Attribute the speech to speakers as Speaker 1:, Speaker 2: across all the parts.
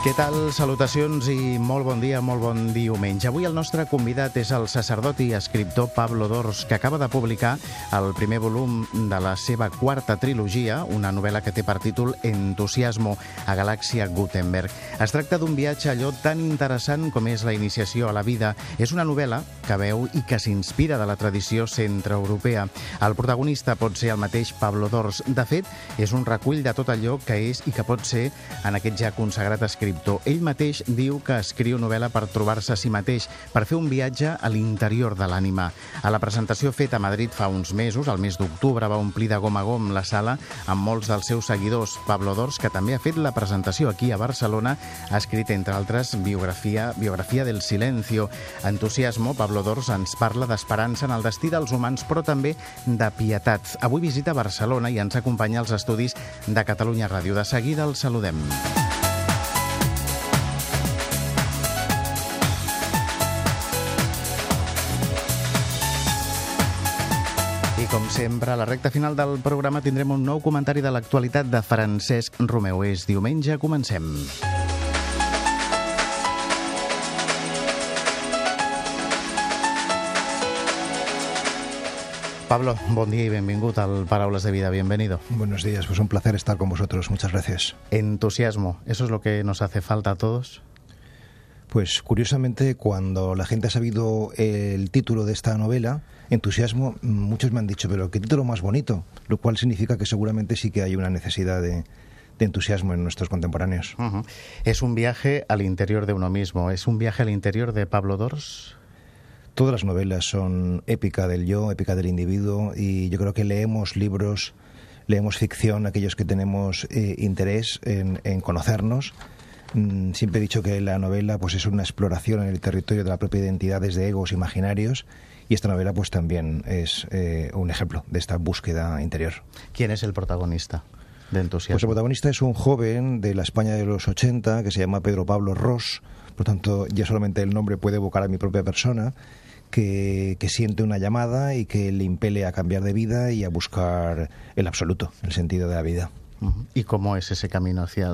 Speaker 1: Què tal? Salutacions i molt bon dia, molt bon diumenge. Avui el nostre convidat és el sacerdot i escriptor Pablo Dors, que acaba de publicar el primer volum de la seva quarta trilogia, una novel·la que té per títol Entusiasmo a Galàxia Gutenberg. Es tracta d'un viatge allò tan interessant com és la iniciació a la vida. És una novel·la que veu i que s'inspira de la tradició centroeuropea. El protagonista pot ser el mateix Pablo Dors. De fet, és un recull de tot allò que és i que pot ser en aquest ja consagrat escriptor escriptor. Ell mateix diu que escriu novel·la per trobar-se a si mateix, per fer un viatge a l'interior de l'ànima. A la presentació feta a Madrid fa uns mesos, al mes d'octubre, va omplir de gom a gom la sala amb molts dels seus seguidors. Pablo Dors, que també ha fet la presentació aquí a Barcelona, ha escrit, entre altres, biografia, biografia del silencio. Entusiasmo, Pablo Dors ens parla d'esperança en el destí dels humans, però també de pietat. Avui visita Barcelona i ens acompanya als estudis de Catalunya Ràdio. De seguida el saludem. Com sempre, a la recta final del programa tindrem un nou comentari de l'actualitat de Francesc Romeu. És diumenge, comencem. Pablo, bon dia y benvingut al Paraules de Vida. Bienvenido.
Speaker 2: Buenos días, pues un placer estar con vosotros. Muchas gracias.
Speaker 1: Entusiasmo, ¿eso es lo que nos hace falta a todos?
Speaker 2: Pues curiosamente, cuando la gente ha sabido el título de esta novela, Entusiasmo, muchos me han dicho, pero qué título más bonito, lo cual significa que seguramente sí que hay una necesidad de, entusiasmo en nuestros contemporáneos.
Speaker 1: Es un viaje al interior de uno mismo, es un viaje al interior de Pablo Dors.
Speaker 2: Todas las novelas son épica del yo, épica del individuo, y yo creo que leemos libros, leemos ficción, aquellos que tenemos eh, interés en, en conocernos Mm, siempre he dicho que la novela pues es una exploración en el territorio de la propia identidad desde egos imaginarios y esta novela pues también es eh, un ejemplo de esta búsqueda interior.
Speaker 1: ¿Quién es el protagonista? De entusiasmo.
Speaker 2: Pues el protagonista es un joven de la España de los 80 que se llama Pedro Pablo Ross, por tanto ya solamente el nombre puede evocar a mi propia persona, que, que, siente una llamada y que le impele a cambiar de vida y a buscar el absoluto, el sentido de la vida.
Speaker 1: ¿Y cómo es ese camino hacia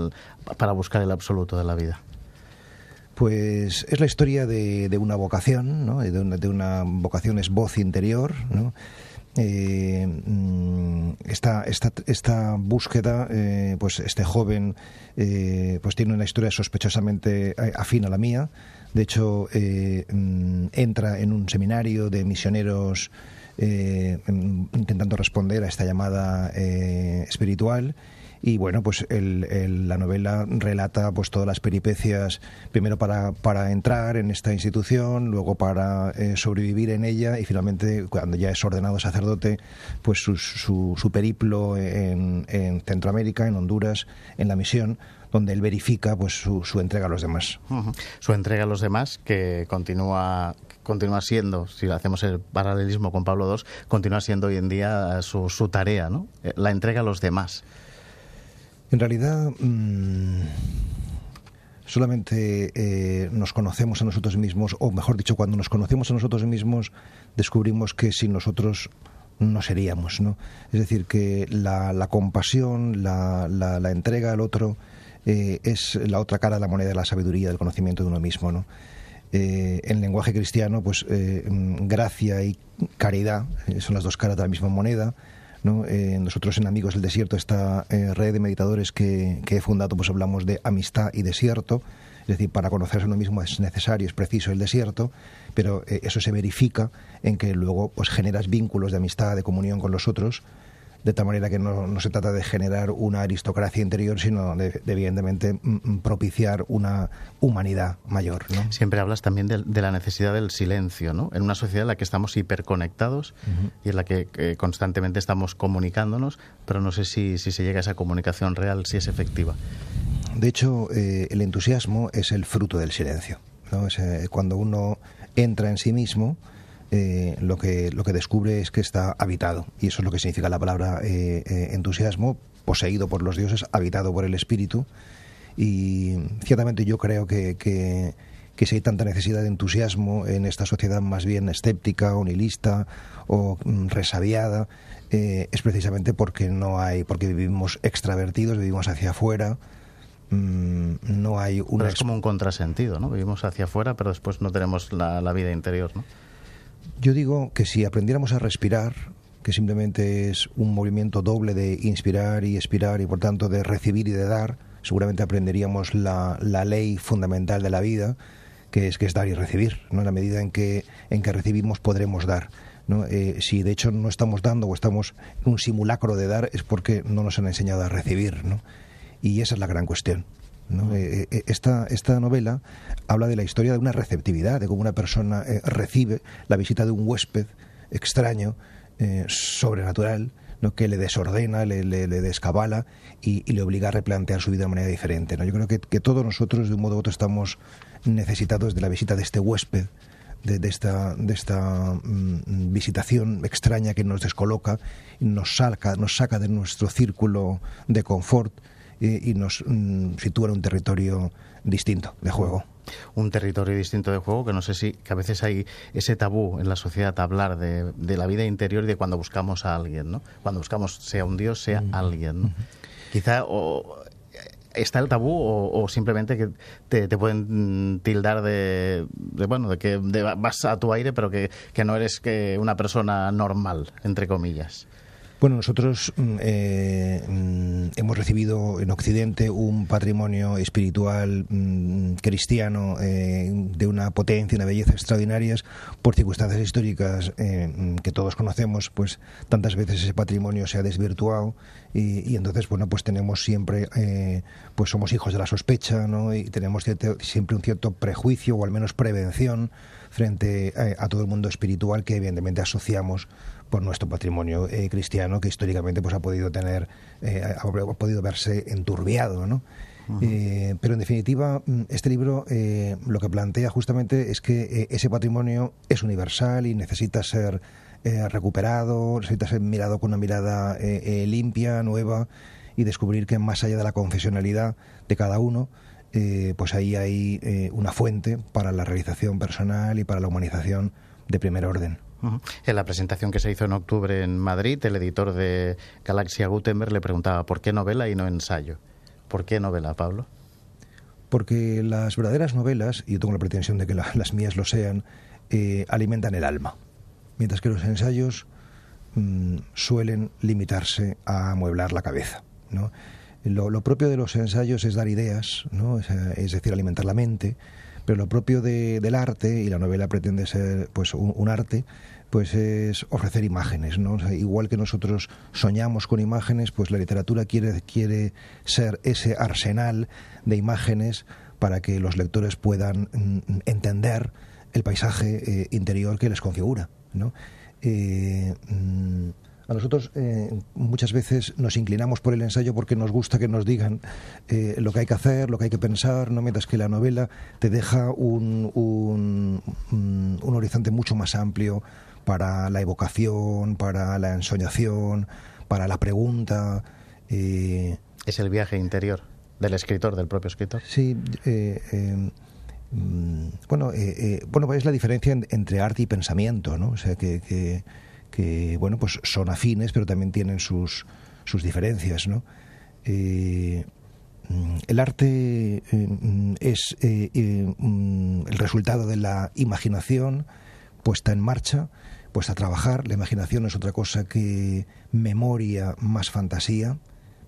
Speaker 1: para buscar el absoluto de la vida?
Speaker 2: Pues es la historia de, de una vocación, ¿no? de, una, vocación es voz interior, ¿no? Eh, mm, esta, esta, esta, búsqueda, eh, pues este joven eh, pues tiene una historia sospechosamente afín a la mía. De hecho, mm, entra en un seminario de misioneros intentando responder a esta llamada espiritual y bueno, pues el, la novela relata pues todas las peripecias, primero para, para entrar en esta institución, luego para eh, sobrevivir en ella y finalmente cuando ya es ordenado sacerdote, pues su, su, su periplo en, en, Centroamérica, en Honduras, en la misión, donde él verifica pues su, su entrega a los demás.
Speaker 1: Su entrega a los demás que continúa continúa siendo, si hacemos el paralelismo con Pablo II, continúa siendo hoy en día su, su tarea, ¿no? Eh, la entrega a los demás.
Speaker 2: En realidad, mmm, solamente eh, nos conocemos a nosotros mismos, o mejor dicho, cuando nos conocemos a nosotros mismos, descubrimos que sin nosotros no seríamos, ¿no? Es decir, que la, compasión, la, la, entrega al otro, eh, es la otra cara de la moneda de la sabiduría, del conocimiento de uno mismo, ¿no? Eh, en lenguaje cristiano, pues eh, gracia y caridad son las dos caras de la misma moneda. Eh, nosotros en Amigos del Desierto, esta eh, red de meditadores que, he fundado, pues hablamos de amistad y desierto. Es decir, para conocerse a uno mismo es necesario, es preciso el desierto, pero eh, eso se verifica en que luego pues generas vínculos de amistad, de comunión con los otros, de tal manera que no, no, se trata de generar una aristocracia interior, sino de, de evidentemente mm, mm, propiciar una humanidad mayor. ¿no?
Speaker 1: Siempre hablas también de, de, la necesidad del silencio, ¿no? En una sociedad en la que estamos hiperconectados uh -huh. y en la que eh, constantemente estamos comunicándonos, pero no sé si, si se llega a esa comunicación real, si es efectiva.
Speaker 2: De hecho, eh, el entusiasmo es el fruto del silencio. ¿no? Es, eh, cuando uno entra en sí mismo, eh, lo, que, lo que descubre es que está habitado. Y eso es lo que significa la palabra eh, eh, entusiasmo, poseído por los dioses, habitado por el espíritu. Y ciertamente yo creo que, que, que, si hay tanta necesidad de entusiasmo en esta sociedad más bien escéptica o nihilista o mm, resabiada, eh, es precisamente porque no hay, porque vivimos extravertidos, vivimos hacia afuera, mm, no hay una...
Speaker 1: Pero es como un contrasentido, ¿no? Vivimos hacia afuera, pero después no tenemos la, la vida interior, ¿no?
Speaker 2: Yo digo que si aprendiéramos a respirar, que simplemente es un movimiento doble de inspirar y expirar y por tanto de recibir y de dar, seguramente aprenderíamos la, la ley fundamental de la vida, que es, que es dar y recibir. ¿no? En la medida en que, en que recibimos podremos dar. ¿no? Eh, si de hecho no estamos dando o estamos en un simulacro de dar es porque no nos han enseñado a recibir. ¿no? Y esa es la gran cuestión. Eh, eh, esta, esta novela habla de la historia de una receptividad, de cómo una persona eh, recibe la visita de un huésped extraño, sobrenatural, que le desordena, le, le, descabala y, le obliga a replantear su vida de manera diferente. ¿no? Yo creo que, todos nosotros, de un modo u otro, estamos necesitados de la visita de este huésped, de, esta, de esta mm, visitación extraña que nos descoloca, nos saca, nos saca de nuestro círculo de confort y, y nos mm, sitúa en un territorio distinto de juego
Speaker 1: un territorio distinto de juego, que no sé si que a veces hay ese tabú en la sociedad hablar de, de, la vida interior y de cuando buscamos a alguien, ¿no? Cuando buscamos sea un dios, sea mm. alguien, ¿no? Quizá o, está el tabú o, o simplemente que te, te, pueden tildar de, de bueno de que de, vas a tu aire pero que, que no eres que una persona normal entre comillas
Speaker 2: bueno, nosotros eh, hemos recibido en Occidente un patrimonio espiritual mm, cristiano eh, de una potencia, y una belleza extraordinarias por circunstancias históricas eh, que todos conocemos, pues tantas veces ese patrimonio se ha desvirtuado y, entonces, bueno, pues tenemos siempre, eh, pues somos hijos de la sospecha, ¿no? Y tenemos siempre un cierto prejuicio o al menos prevención frente a todo el mundo espiritual que evidentemente asociamos por nuestro patrimonio eh, cristiano que históricamente pues ha podido tener eh, ha, podido verse enturbiado no uh -huh. eh, pero en definitiva mm, este libro eh, lo que plantea justamente es que eh, ese patrimonio es universal y necesita ser eh, recuperado necesita ser mirado con una mirada limpia nueva y descubrir que más allá de la confesionalidad de cada uno pues ahí hay una fuente para la realización personal y para la humanización de primer orden.
Speaker 1: En la presentación que se hizo en octubre en Madrid, el editor de Galaxia Gutenberg le preguntaba por qué novela y no ensayo. ¿Por qué novela, Pablo?
Speaker 2: Porque las verdaderas novelas, y yo tengo la pretensión de que la, las mías lo sean, eh, alimentan el alma, mientras que los ensayos mmm, suelen limitarse a amueblar la cabeza. Lo, propio de los ensayos es dar ideas, ¿no? es decir, alimentar la mente, pero lo propio de, del arte, y la novela pretende ser pues un, un arte, pues es ofrecer imágenes, ¿no? O sea, igual que nosotros soñamos con imágenes, pues la literatura quiere, quiere ser ese arsenal de imágenes para que los lectores puedan mm, entender el paisaje eh, interior que les configura, ¿no? Eh, mm, a nosotros eh, muchas veces nos inclinamos por el ensayo porque nos gusta que nos digan eh, lo que hay que hacer, lo que hay que pensar, no mientras que la novela te deja un, un, un horizonte mucho más amplio para la evocación, para la ensoñación, para la pregunta.
Speaker 1: Eh, es el viaje interior del escritor, del propio escritor.
Speaker 2: Sí. Eh, eh, bueno, bueno, es la diferencia en, entre arte y pensamiento, ¿no? O sea, que, que que bueno pues son afines pero también tienen sus, sus diferencias ¿no? Eh, el arte eh, es eh, el resultado de la imaginación puesta en marcha puesta a trabajar la imaginación es otra cosa que memoria más fantasía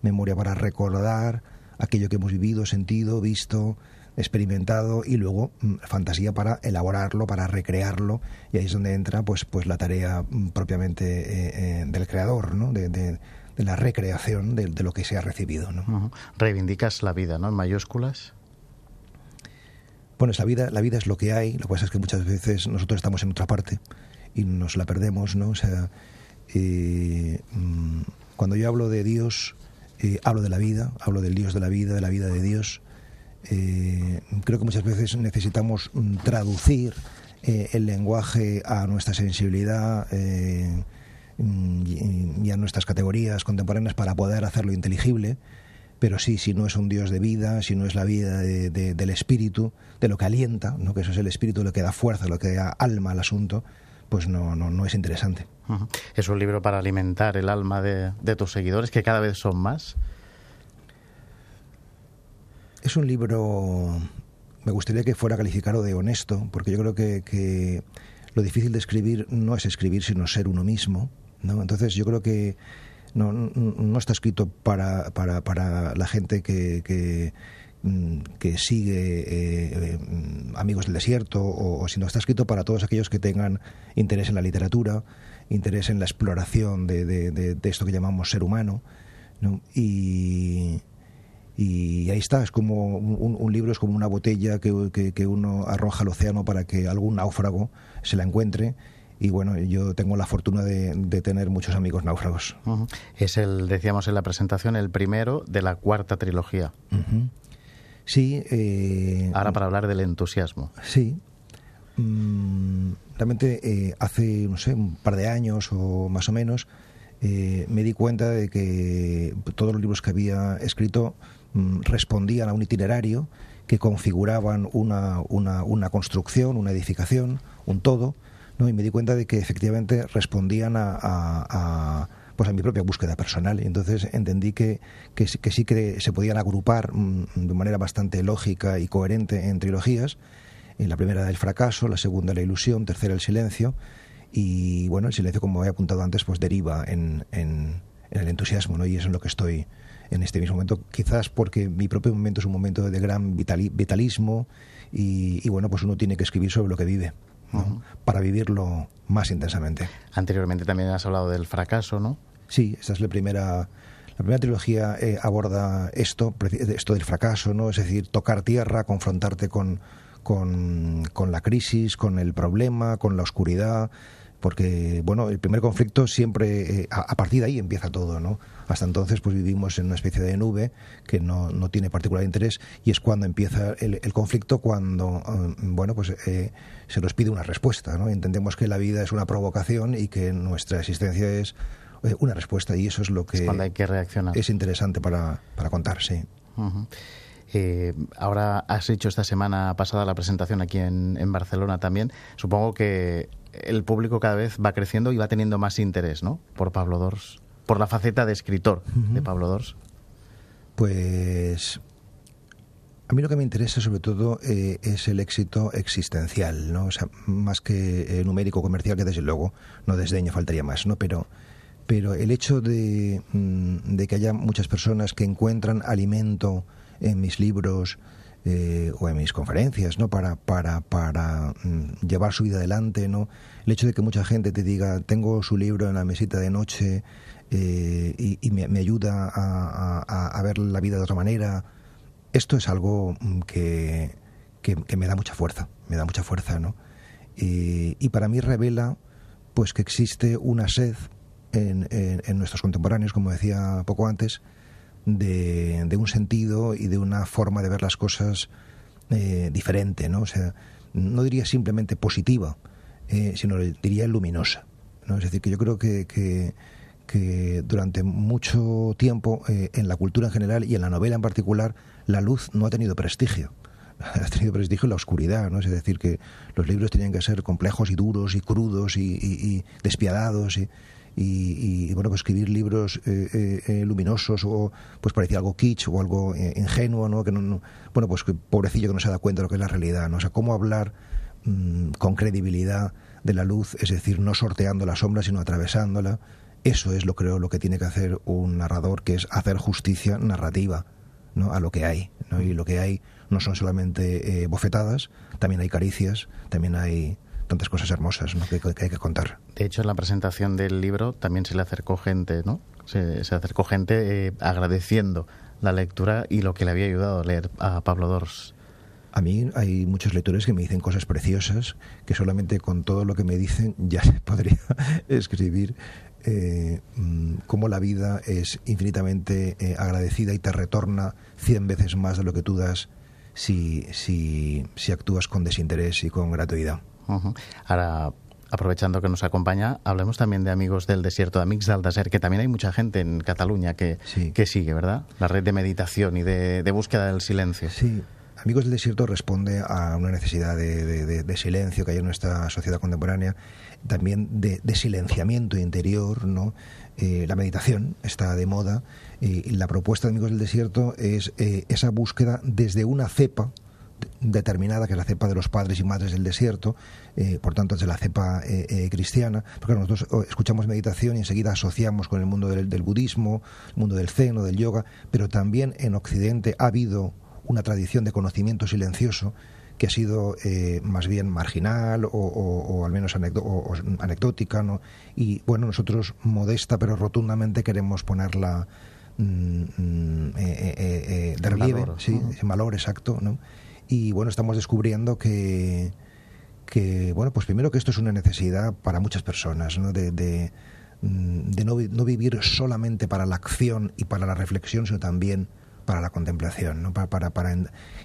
Speaker 2: memoria para recordar aquello que hemos vivido sentido visto experimentado y luego mm, fantasía para elaborarlo, para recrearlo y ahí es donde entra pues pues la tarea mm, propiamente eh, eh, del creador, ¿no? De, de, de la recreación de, de, lo que se ha recibido, ¿no?
Speaker 1: Uh -huh. Reivindicas la vida, ¿no? En mayúsculas.
Speaker 2: Bueno, es la vida, la vida es lo que hay. Lo que pasa es que muchas veces nosotros estamos en otra parte y nos la perdemos, ¿no? O sea, eh, mm, cuando yo hablo de Dios, eh, hablo de la vida, hablo del Dios de la vida, de la vida de Dios eh, creo que muchas veces necesitamos mm, traducir eh, el lenguaje a nuestra sensibilidad eh, mm, y a nuestras categorías contemporáneas para poder hacerlo inteligible. pero sí, si no es un Dios de vida, si no es la vida del espíritu, de lo que alienta, ¿no? que eso es el espíritu, lo que da fuerza, lo que da alma al asunto, pues no, no, no es interesante.
Speaker 1: Es un libro para alimentar el alma de, tus seguidores, que cada vez son más.
Speaker 2: Es un libro, me gustaría que fuera calificado de honesto, porque yo creo que, que lo difícil de escribir no es escribir, sino ser uno mismo. ¿no? Entonces yo creo que no, no está escrito para, para, para la gente que, que, mm, sigue eh, mm, Amigos del Desierto, o, está escrito para todos aquellos que tengan interés en la literatura, interés en la exploración de, de, esto que llamamos ser humano. Y, y ahí está, es como un, libro, es como una botella que, que, uno arroja al océano para que algún náufrago se la encuentre y bueno, yo tengo la fortuna de, tener muchos amigos náufragos.
Speaker 1: Es el, decíamos en la presentación, el primero de la cuarta trilogía.
Speaker 2: Sí. Eh,
Speaker 1: Ahora para hablar del entusiasmo.
Speaker 2: Sí. Mm, realmente eh, hace, no sé, un par de años o más o menos, eh, me di cuenta de que todos los libros que había escrito respondían a un itinerario que configuraban una, una, construcción, una edificación, un todo, ¿no? y me di cuenta de que efectivamente respondían a, pues a mi propia búsqueda personal. Entonces entendí que, que, sí que se podían agrupar mm, de manera bastante lógica y coherente en trilogías. En la primera el fracaso, la segunda la ilusión, tercera el silencio. Y bueno, el silencio, como he apuntado antes, pues deriva en, en, el entusiasmo, ¿no? Y eso es en lo que estoy en este mismo momento, quizás porque mi propio momento es un momento de gran vitalismo y, y bueno, pues uno tiene que escribir sobre lo que vive para vivirlo más intensamente.
Speaker 1: Anteriormente también has hablado del fracaso, ¿no?
Speaker 2: Sí, esta es la primera... La primera trilogía eh, aborda esto, esto del fracaso, ¿no? Es decir, tocar tierra, confrontarte con, con, con la crisis, con el problema, con la oscuridad, porque bueno el primer conflicto siempre eh, a, partir de ahí empieza todo no hasta entonces pues vivimos en una especie de nube que no, no tiene particular interés y es cuando empieza el, conflicto cuando eh, bueno pues eh, se nos pide una respuesta no entendemos que la vida es una provocación y que nuestra existencia es una respuesta y eso es lo que
Speaker 1: es cuando hay que reaccionar.
Speaker 2: es interesante para, para contar sí.
Speaker 1: Eh, ahora has hecho esta semana pasada la presentación aquí en, en, Barcelona también. Supongo que el público cada vez va creciendo y va teniendo más interés, ¿no? Por Pablo Dors, por la faceta de escritor de Pablo Dors.
Speaker 2: Pues a mí lo que me interesa sobre todo eh, es el éxito existencial, ¿no? O sea, más que eh, numérico comercial, que desde luego no desdeño, faltaría más, ¿no? Pero, pero el hecho de, mm, de que haya muchas personas que encuentran alimento en mis libros eh, o en mis conferencias, ¿no? Para, para, para mm, llevar su vida adelante, ¿no? El hecho de que mucha gente te diga, tengo su libro en la mesita de noche eh, y, me, ayuda a, ver la vida de otra manera, esto es algo mm, que, que, me da mucha fuerza, me da mucha fuerza, ¿no? y para mí revela pues que existe una sed en, en nuestros contemporáneos, como decía poco antes, de, un sentido y de una forma de ver las cosas eh, diferente, ¿no? O sea, no diría simplemente positiva, eh, sino diría luminosa, ¿no? Es decir, que yo creo que, que, durante mucho tiempo eh, en la cultura en general y en la novela en particular, la luz no ha tenido prestigio ha tenido prestigio la oscuridad, ¿no? Es decir, que los libros tenían que ser complejos y duros y crudos y, y despiadados y, y, bueno, pues escribir libros eh, eh, eh, luminosos o pues parecía algo kitsch o algo ingenuo, ¿no? Que no, bueno, pues que pobrecillo que no se da cuenta de lo que es la realidad, ¿no? O sea, cómo hablar mm, con credibilidad de la luz, es decir, no sorteando la sombra, sino atravesándola. Eso es lo creo lo que tiene que hacer un narrador, que es hacer justicia narrativa, ¿no? a lo que hay, ¿no? Y lo que hay no son solamente bofetadas, también hay caricias, también hay tantas cosas hermosas que, hay que contar.
Speaker 1: De hecho, en la presentación del libro también se le acercó gente, ¿no? Se, acercó gente eh, agradeciendo la lectura y lo que le había ayudado a leer a Pablo Dors.
Speaker 2: A mí hay muchos lectores que me dicen cosas preciosas que solamente con todo lo que me dicen ya se podría escribir eh, mm, cómo la vida es infinitamente eh, agradecida y te retorna cien veces más de lo que tú das si, si, si actúas con desinterés y con gratuidad.
Speaker 1: Ahora, aprovechando que nos acompaña, hablemos también de Amigos del Desierto, de Amigos del Desert, que también hay mucha gente en Cataluña que, que sigue, ¿verdad? La red de meditación y de, búsqueda del silencio.
Speaker 2: Sí. Amigos del Desierto responde a una necesidad de, silencio que hay en nuestra sociedad contemporánea, también de, silenciamiento interior, ¿no? Eh, la meditación está de moda y la propuesta de Amigos del Desierto es eh, esa búsqueda desde una cepa determinada, que es la cepa de los padres y madres del desierto, eh, por tanto es de la cepa eh, eh, cristiana, porque nosotros oh, escuchamos meditación y enseguida asociamos con el mundo del, budismo, el mundo del zen o del yoga, pero también en Occidente ha habido una tradición de conocimiento silencioso que ha sido más bien marginal o, al menos anecdótica, ¿no? Y bueno, nosotros modesta pero rotundamente queremos ponerla mm, mm, de relieve, sí, en valor exacto, ¿no? Y bueno, estamos descubriendo que, que, bueno, pues primero que esto es una necesidad para muchas personas, ¿no? De, de, mm, no, no, vivir solamente para la acción y para la reflexión, sino también para la contemplación. ¿no? Para, para, para,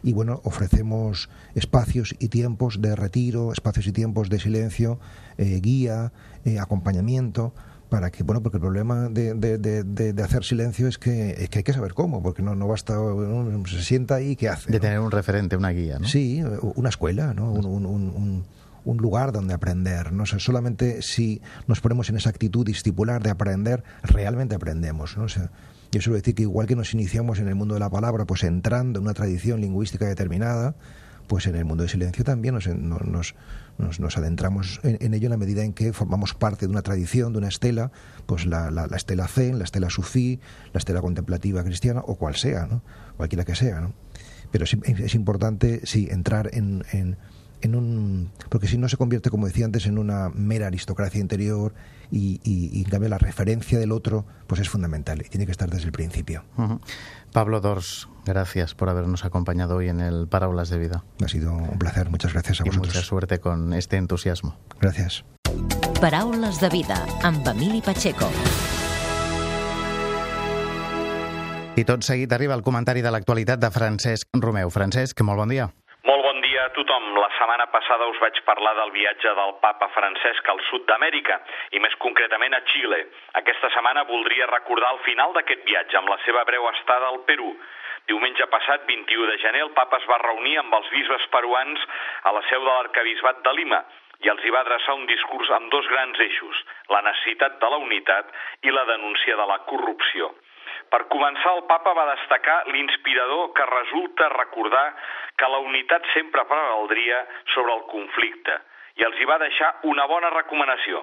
Speaker 2: y bueno, ofrecemos espacios y tiempos de retiro, espacios y tiempos de silencio, eh, guía, eh, acompañamiento para que, bueno, porque el problema de, de, de, hacer silencio es que, que hay que saber cómo, porque no, no basta, se sienta ahí, ¿qué hace?
Speaker 1: De tener un referente, una guía, ¿no?
Speaker 2: Sí, una escuela, ¿no? Un, un, un, lugar donde aprender, ¿no? solamente si nos ponemos en esa actitud discipular de aprender, realmente aprendemos, ¿no? O sea, yo suelo decir que igual que nos iniciamos en el mundo de la palabra, pues entrando en una tradición lingüística determinada, pues en el mundo del silencio también nos, nos, nos, adentramos en, ello en la medida en que formamos parte de una tradición, de una estela, pues la, la, estela zen, la estela sufí, la estela contemplativa cristiana o cual sea, ¿no? cualquiera que sea. ¿no? Pero es, importante, sí, entrar en, en, en un... porque si no se convierte, como decía antes, en una mera aristocracia interior y, y, en cambio la referencia del otro pues es fundamental y tiene que estar desde el principio.
Speaker 1: Pablo Dors, gracias por habernos acompañado hoy en el Parábolas de Vida.
Speaker 2: Ha sido un placer, muchas gracias a vosotros.
Speaker 1: Y mucha suerte con este entusiasmo.
Speaker 2: Gracias.
Speaker 3: Paraules de vida amb Emili Pacheco.
Speaker 1: I tot seguit arriba el comentari de l'actualitat de Francesc Romeu. Francesc, molt bon dia.
Speaker 4: Molt bon dia a tothom. La setmana passada us vaig parlar del viatge del papa Francesc al sud d'Amèrica, i més concretament a Xile. Aquesta setmana voldria recordar el final d'aquest viatge, amb la seva breu estada al Perú. Diumenge passat, 21 de gener, el papa es va reunir amb els bisbes peruans a la seu de l'arcabisbat de Lima i els hi va adreçar un discurs amb dos grans eixos, la necessitat de la unitat i la denúncia de la corrupció. Per començar, el papa va destacar l'inspirador que resulta recordar que la unitat sempre prevaldria sobre el conflicte i els hi va deixar una bona recomanació.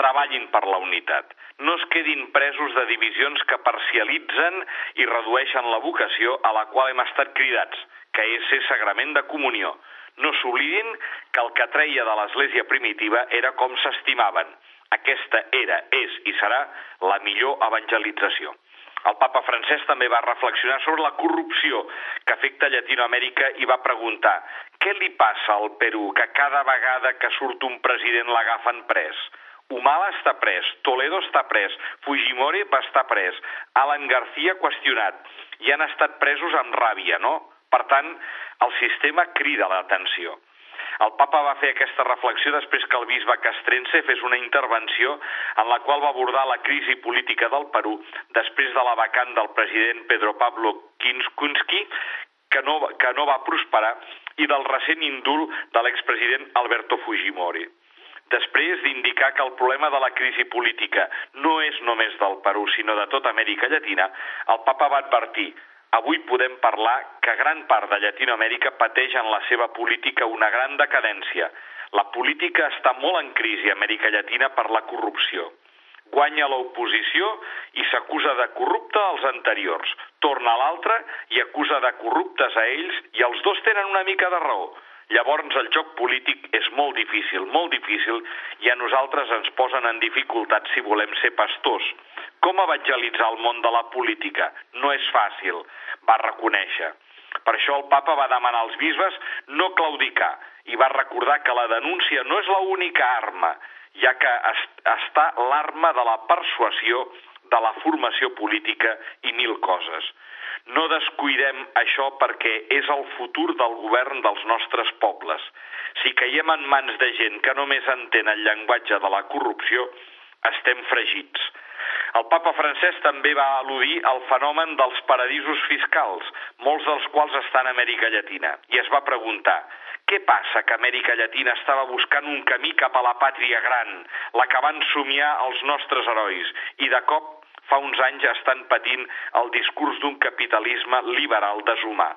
Speaker 4: Treballin per la unitat. No es quedin presos de divisions que parcialitzen i redueixen la vocació a la qual hem estat cridats, que és ser sagrament de comunió. No s'oblidin que el que treia de l'Església primitiva era com s'estimaven. Aquesta era, és i serà la millor evangelització. El papa francès també va reflexionar sobre la corrupció que afecta Llatinoamèrica i va preguntar què li passa al Perú que cada vegada que surt un president l'agafen pres? Humala està pres, Toledo està pres, Fujimori va estar pres, Alan García qüestionat, i han estat presos amb ràbia, no? Per tant, el sistema crida l'atenció. El papa va fer aquesta reflexió després que el bisbe castrense fes una intervenció en la qual va abordar la crisi política del Perú després de la vacant del president Pedro Pablo Kinskunski, que no, que no va prosperar, i del recent indult de l'expresident Alberto Fujimori. Després d'indicar que el problema de la crisi política no és només del Perú, sinó de tota Amèrica Llatina, el papa va advertir avui podem parlar que gran part de Llatinoamèrica pateix en la seva política una gran decadència. La política està molt en crisi a Amèrica Llatina per la corrupció. Guanya l'oposició i s'acusa de corrupte als anteriors. Torna l'altre i acusa de corruptes a ells i els dos tenen una mica de raó. Llavors el joc polític és molt difícil, molt difícil, i a nosaltres ens posen en dificultat si volem ser pastors. Com evangelitzar el món de la política? No és fàcil, va reconèixer. Per això el papa va demanar als bisbes no claudicar i va recordar que la denúncia no és l'única arma, ja que està l'arma de la persuasió, de la formació política i mil coses. No descuidem això perquè és el futur del govern dels nostres pobles. Si caiem en mans de gent que només entén el llenguatge de la corrupció, estem fregits. El papa francès també va al·ludir al fenomen dels paradisos fiscals, molts dels quals estan a Amèrica Llatina, i es va preguntar què passa que Amèrica Llatina estava buscant un camí cap a la pàtria gran, la que van somiar els nostres herois, i de cop fa uns anys estan patint el discurs d'un capitalisme liberal deshumà.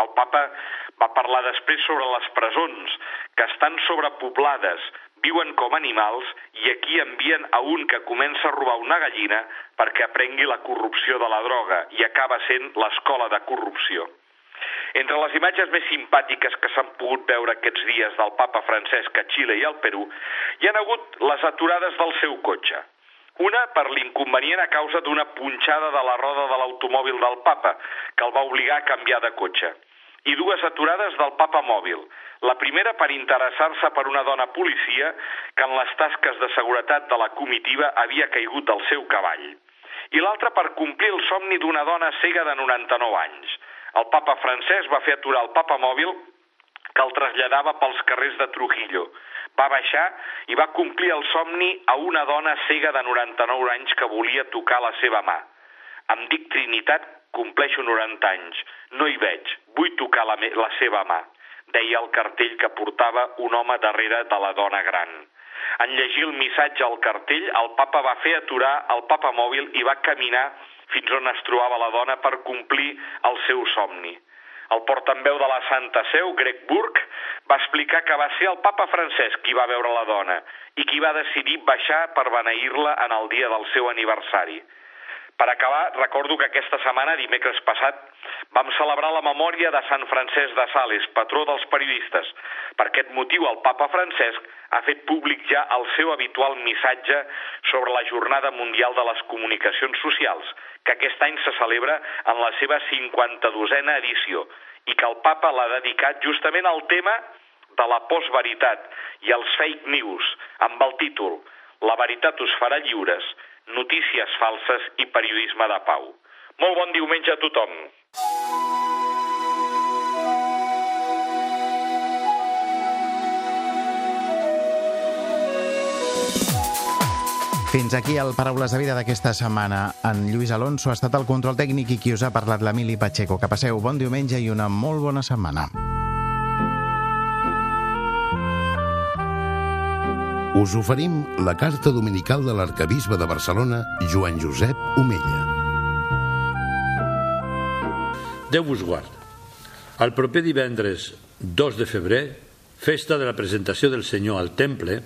Speaker 4: El papa va parlar després sobre les presons, que estan sobrepoblades, viuen com animals i aquí envien a un que comença a robar una gallina perquè aprengui la corrupció de la droga i acaba sent l'escola de corrupció. Entre les imatges més simpàtiques que s'han pogut veure aquests dies del papa Francesc a Xile i al Perú, hi han hagut les aturades del seu cotxe. Una per l'inconvenient a causa d'una punxada de la roda de l'automòbil del papa, que el va obligar a canviar de cotxe i dues aturades del papa mòbil. La primera per interessar-se per una dona policia que en les tasques de seguretat de la comitiva havia caigut del seu cavall. I l'altra per complir el somni d'una dona cega de 99 anys. El papa francès va fer aturar el papa mòbil que el traslladava pels carrers de Trujillo. Va baixar i va complir el somni a una dona cega de 99 anys que volia tocar la seva mà. Em dic Trinitat compleixo 90 anys, no hi veig, vull tocar la, la seva mà, deia el cartell que portava un home darrere de la dona gran. En llegir el missatge al cartell, el papa va fer aturar el papa mòbil i va caminar fins on es trobava la dona per complir el seu somni. El portaveu de la Santa Seu, Greg Burke, va explicar que va ser el papa Francesc qui va veure la dona i qui va decidir baixar per beneir-la en el dia del seu aniversari. Per acabar, recordo que aquesta setmana, dimecres passat, vam celebrar la memòria de Sant Francesc de Sales, patró dels periodistes. Per aquest motiu, el papa Francesc ha fet públic ja el seu habitual missatge sobre la Jornada Mundial de les Comunicacions Socials, que aquest any se celebra en la seva 52a edició i que el papa l'ha dedicat justament al tema de la postveritat i els fake news, amb el títol La veritat us farà lliures, notícies falses i periodisme de pau. Molt bon diumenge a tothom.
Speaker 1: Fins aquí el Paraules de Vida d'aquesta setmana. En Lluís Alonso ha estat el control tècnic i qui us ha parlat l'Emili Pacheco. Que passeu bon diumenge i una molt bona setmana.
Speaker 5: Us oferim la carta dominical de l'arcabisbe de Barcelona, Joan Josep Omella.
Speaker 6: Déu vos guard. El proper divendres 2 de febrer, festa de la presentació del Senyor al Temple,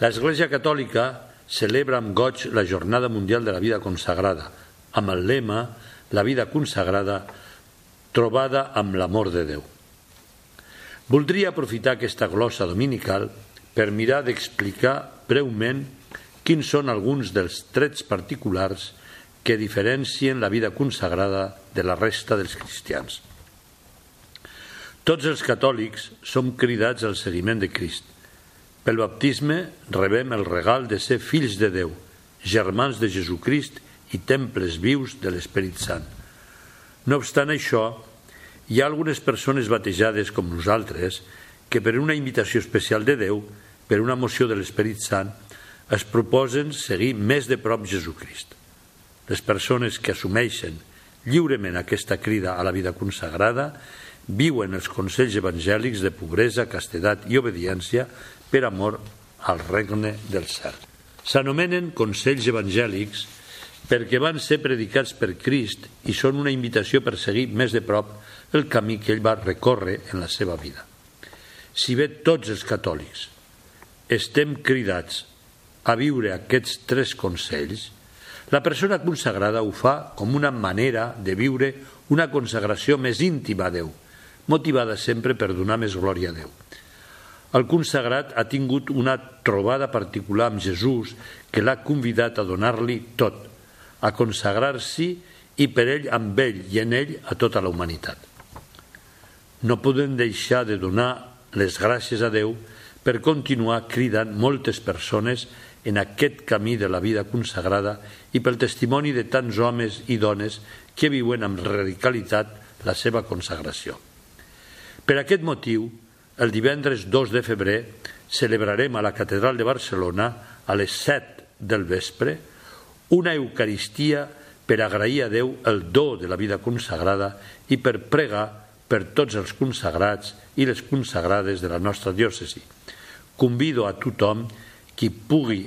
Speaker 6: l'Església Catòlica celebra amb goig la Jornada Mundial de la Vida Consagrada, amb el lema La vida consagrada trobada amb l'amor de Déu. Voldria aprofitar aquesta glossa dominical per mirar d'explicar breument quins són alguns dels trets particulars que diferencien la vida consagrada de la resta dels cristians. Tots els catòlics som cridats al seguiment de Crist. Pel baptisme rebem el regal de ser fills de Déu, germans de Jesucrist i temples vius de l'Esperit Sant. No obstant això, hi ha algunes persones batejades com nosaltres que per una invitació especial de Déu, per una moció de l'Esperit Sant, es proposen seguir més de prop Jesucrist. Les persones que assumeixen lliurement aquesta crida a la vida consagrada viuen els consells evangèlics de pobresa, castedat i obediència per amor al regne del cel. S'anomenen consells evangèlics perquè van ser predicats per Crist i són una invitació per seguir més de prop el camí que ell va recórrer en la seva vida. Si bé tots els catòlics estem cridats a viure aquests tres consells, la persona consagrada ho fa com una manera de viure una consagració més íntima a Déu, motivada sempre per donar més glòria a Déu. El consagrat ha tingut una trobada particular amb Jesús que l'ha convidat a donar-li tot, a consagrar-s'hi i per ell amb ell i en ell a tota la humanitat. No podem deixar de donar les gràcies a Déu per continuar cridant moltes persones en aquest camí de la vida consagrada i pel testimoni de tants homes i dones que viuen amb radicalitat la seva consagració. Per aquest motiu, el divendres 2 de febrer celebrarem a la Catedral de Barcelona a les 7 del vespre una Eucaristia per agrair a Déu el do de la vida consagrada i per pregar per tots els consagrats i les consagrades de la nostra diòcesi. Convido a tothom qui pugui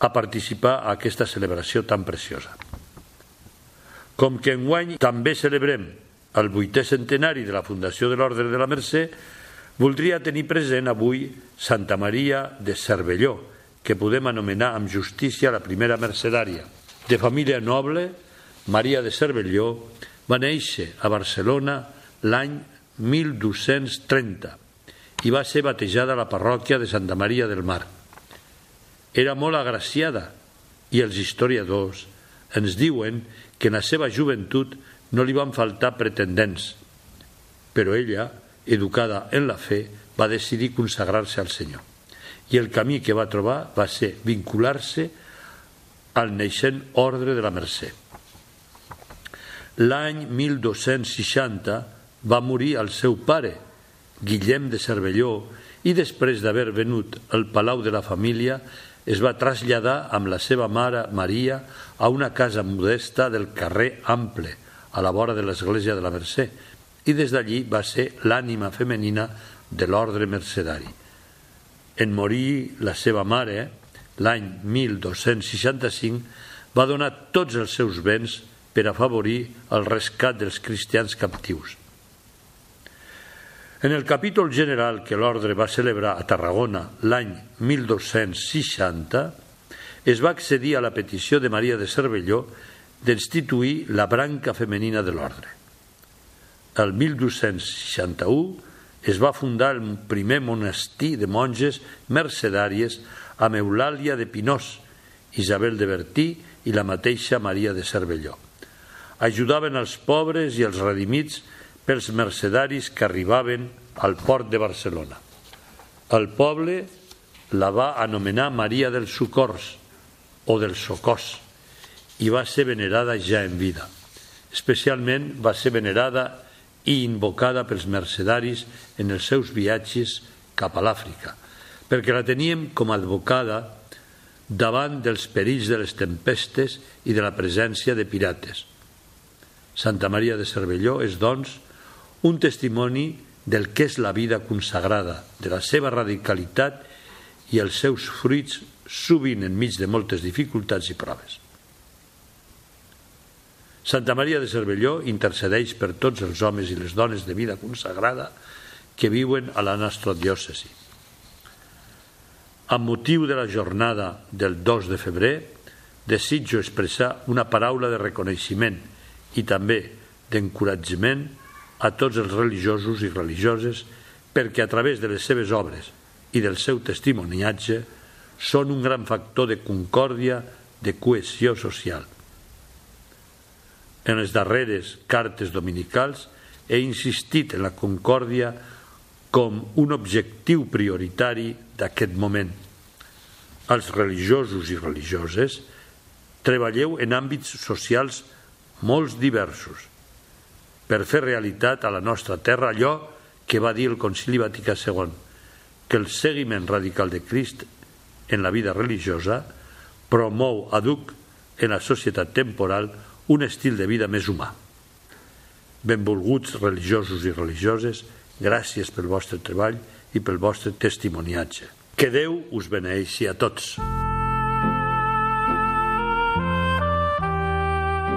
Speaker 6: a participar a aquesta celebració tan preciosa. Com que enguany també celebrem el vuitè centenari de la Fundació de l'Ordre de la Mercè, voldria tenir present avui Santa Maria de Cervelló, que podem anomenar amb justícia la primera mercedària. De família noble, Maria de Cervelló va néixer a Barcelona l'any 1230 i va ser batejada a la parròquia de Santa Maria del Mar. Era molt agraciada i els historiadors ens diuen que en la seva joventut no li van faltar pretendents, però ella, educada en la fe, va decidir consagrar-se al Senyor. I el camí que va trobar va ser vincular-se al neixent ordre de la Mercè. L'any 1260 va morir el seu pare, Guillem de Cervelló, i després d'haver venut el palau de la família es va traslladar amb la seva mare Maria a una casa modesta del carrer Ample, a la vora de l'església de la Mercè, i des d'allí va ser l'ànima femenina de l'ordre mercedari. En morir la seva mare, l'any 1265, va donar tots els seus béns per afavorir el rescat dels cristians captius. En el capítol general que l'ordre va celebrar a Tarragona l'any 1260, es va accedir a la petició de Maria de Cervelló d'instituir la branca femenina de l'ordre. El 1261 es va fundar el primer monestir de monges mercedàries amb Eulàlia de Pinós, Isabel de Bertí i la mateixa Maria de Cervelló. Ajudaven els pobres i els redimits pels mercedaris que arribaven al port de Barcelona. El poble la va anomenar Maria dels Socors o del Socors i va ser venerada ja en vida. Especialment va ser venerada i invocada pels mercedaris en els seus viatges cap a l'Àfrica, perquè la teníem com a advocada davant dels perills de les tempestes i de la presència de pirates. Santa Maria de Cervelló és, doncs, un testimoni del que és la vida consagrada, de la seva radicalitat i els seus fruits sovint enmig de moltes dificultats i proves. Santa Maria de Cervelló intercedeix per tots els homes i les dones de vida consagrada que viuen a la nostra diòcesi. Amb motiu de la jornada del 2 de febrer, desitjo expressar una paraula de reconeixement i també d'encoratjament a tots els religiosos i religioses perquè a través de les seves obres i del seu testimoniatge són un gran factor de concòrdia, de cohesió social. En les darreres cartes dominicals he insistit en la concòrdia com un objectiu prioritari d'aquest moment. Els religiosos i religioses treballeu en àmbits socials molt diversos per fer realitat a la nostra terra allò que va dir el Concili Vaticà II, que el seguiment radical de Crist en la vida religiosa promou aduc en la societat temporal un estil de vida més humà. Benvolguts religiosos i religioses, gràcies pel vostre treball i pel vostre testimoniatge. Que Déu us beneixi a tots.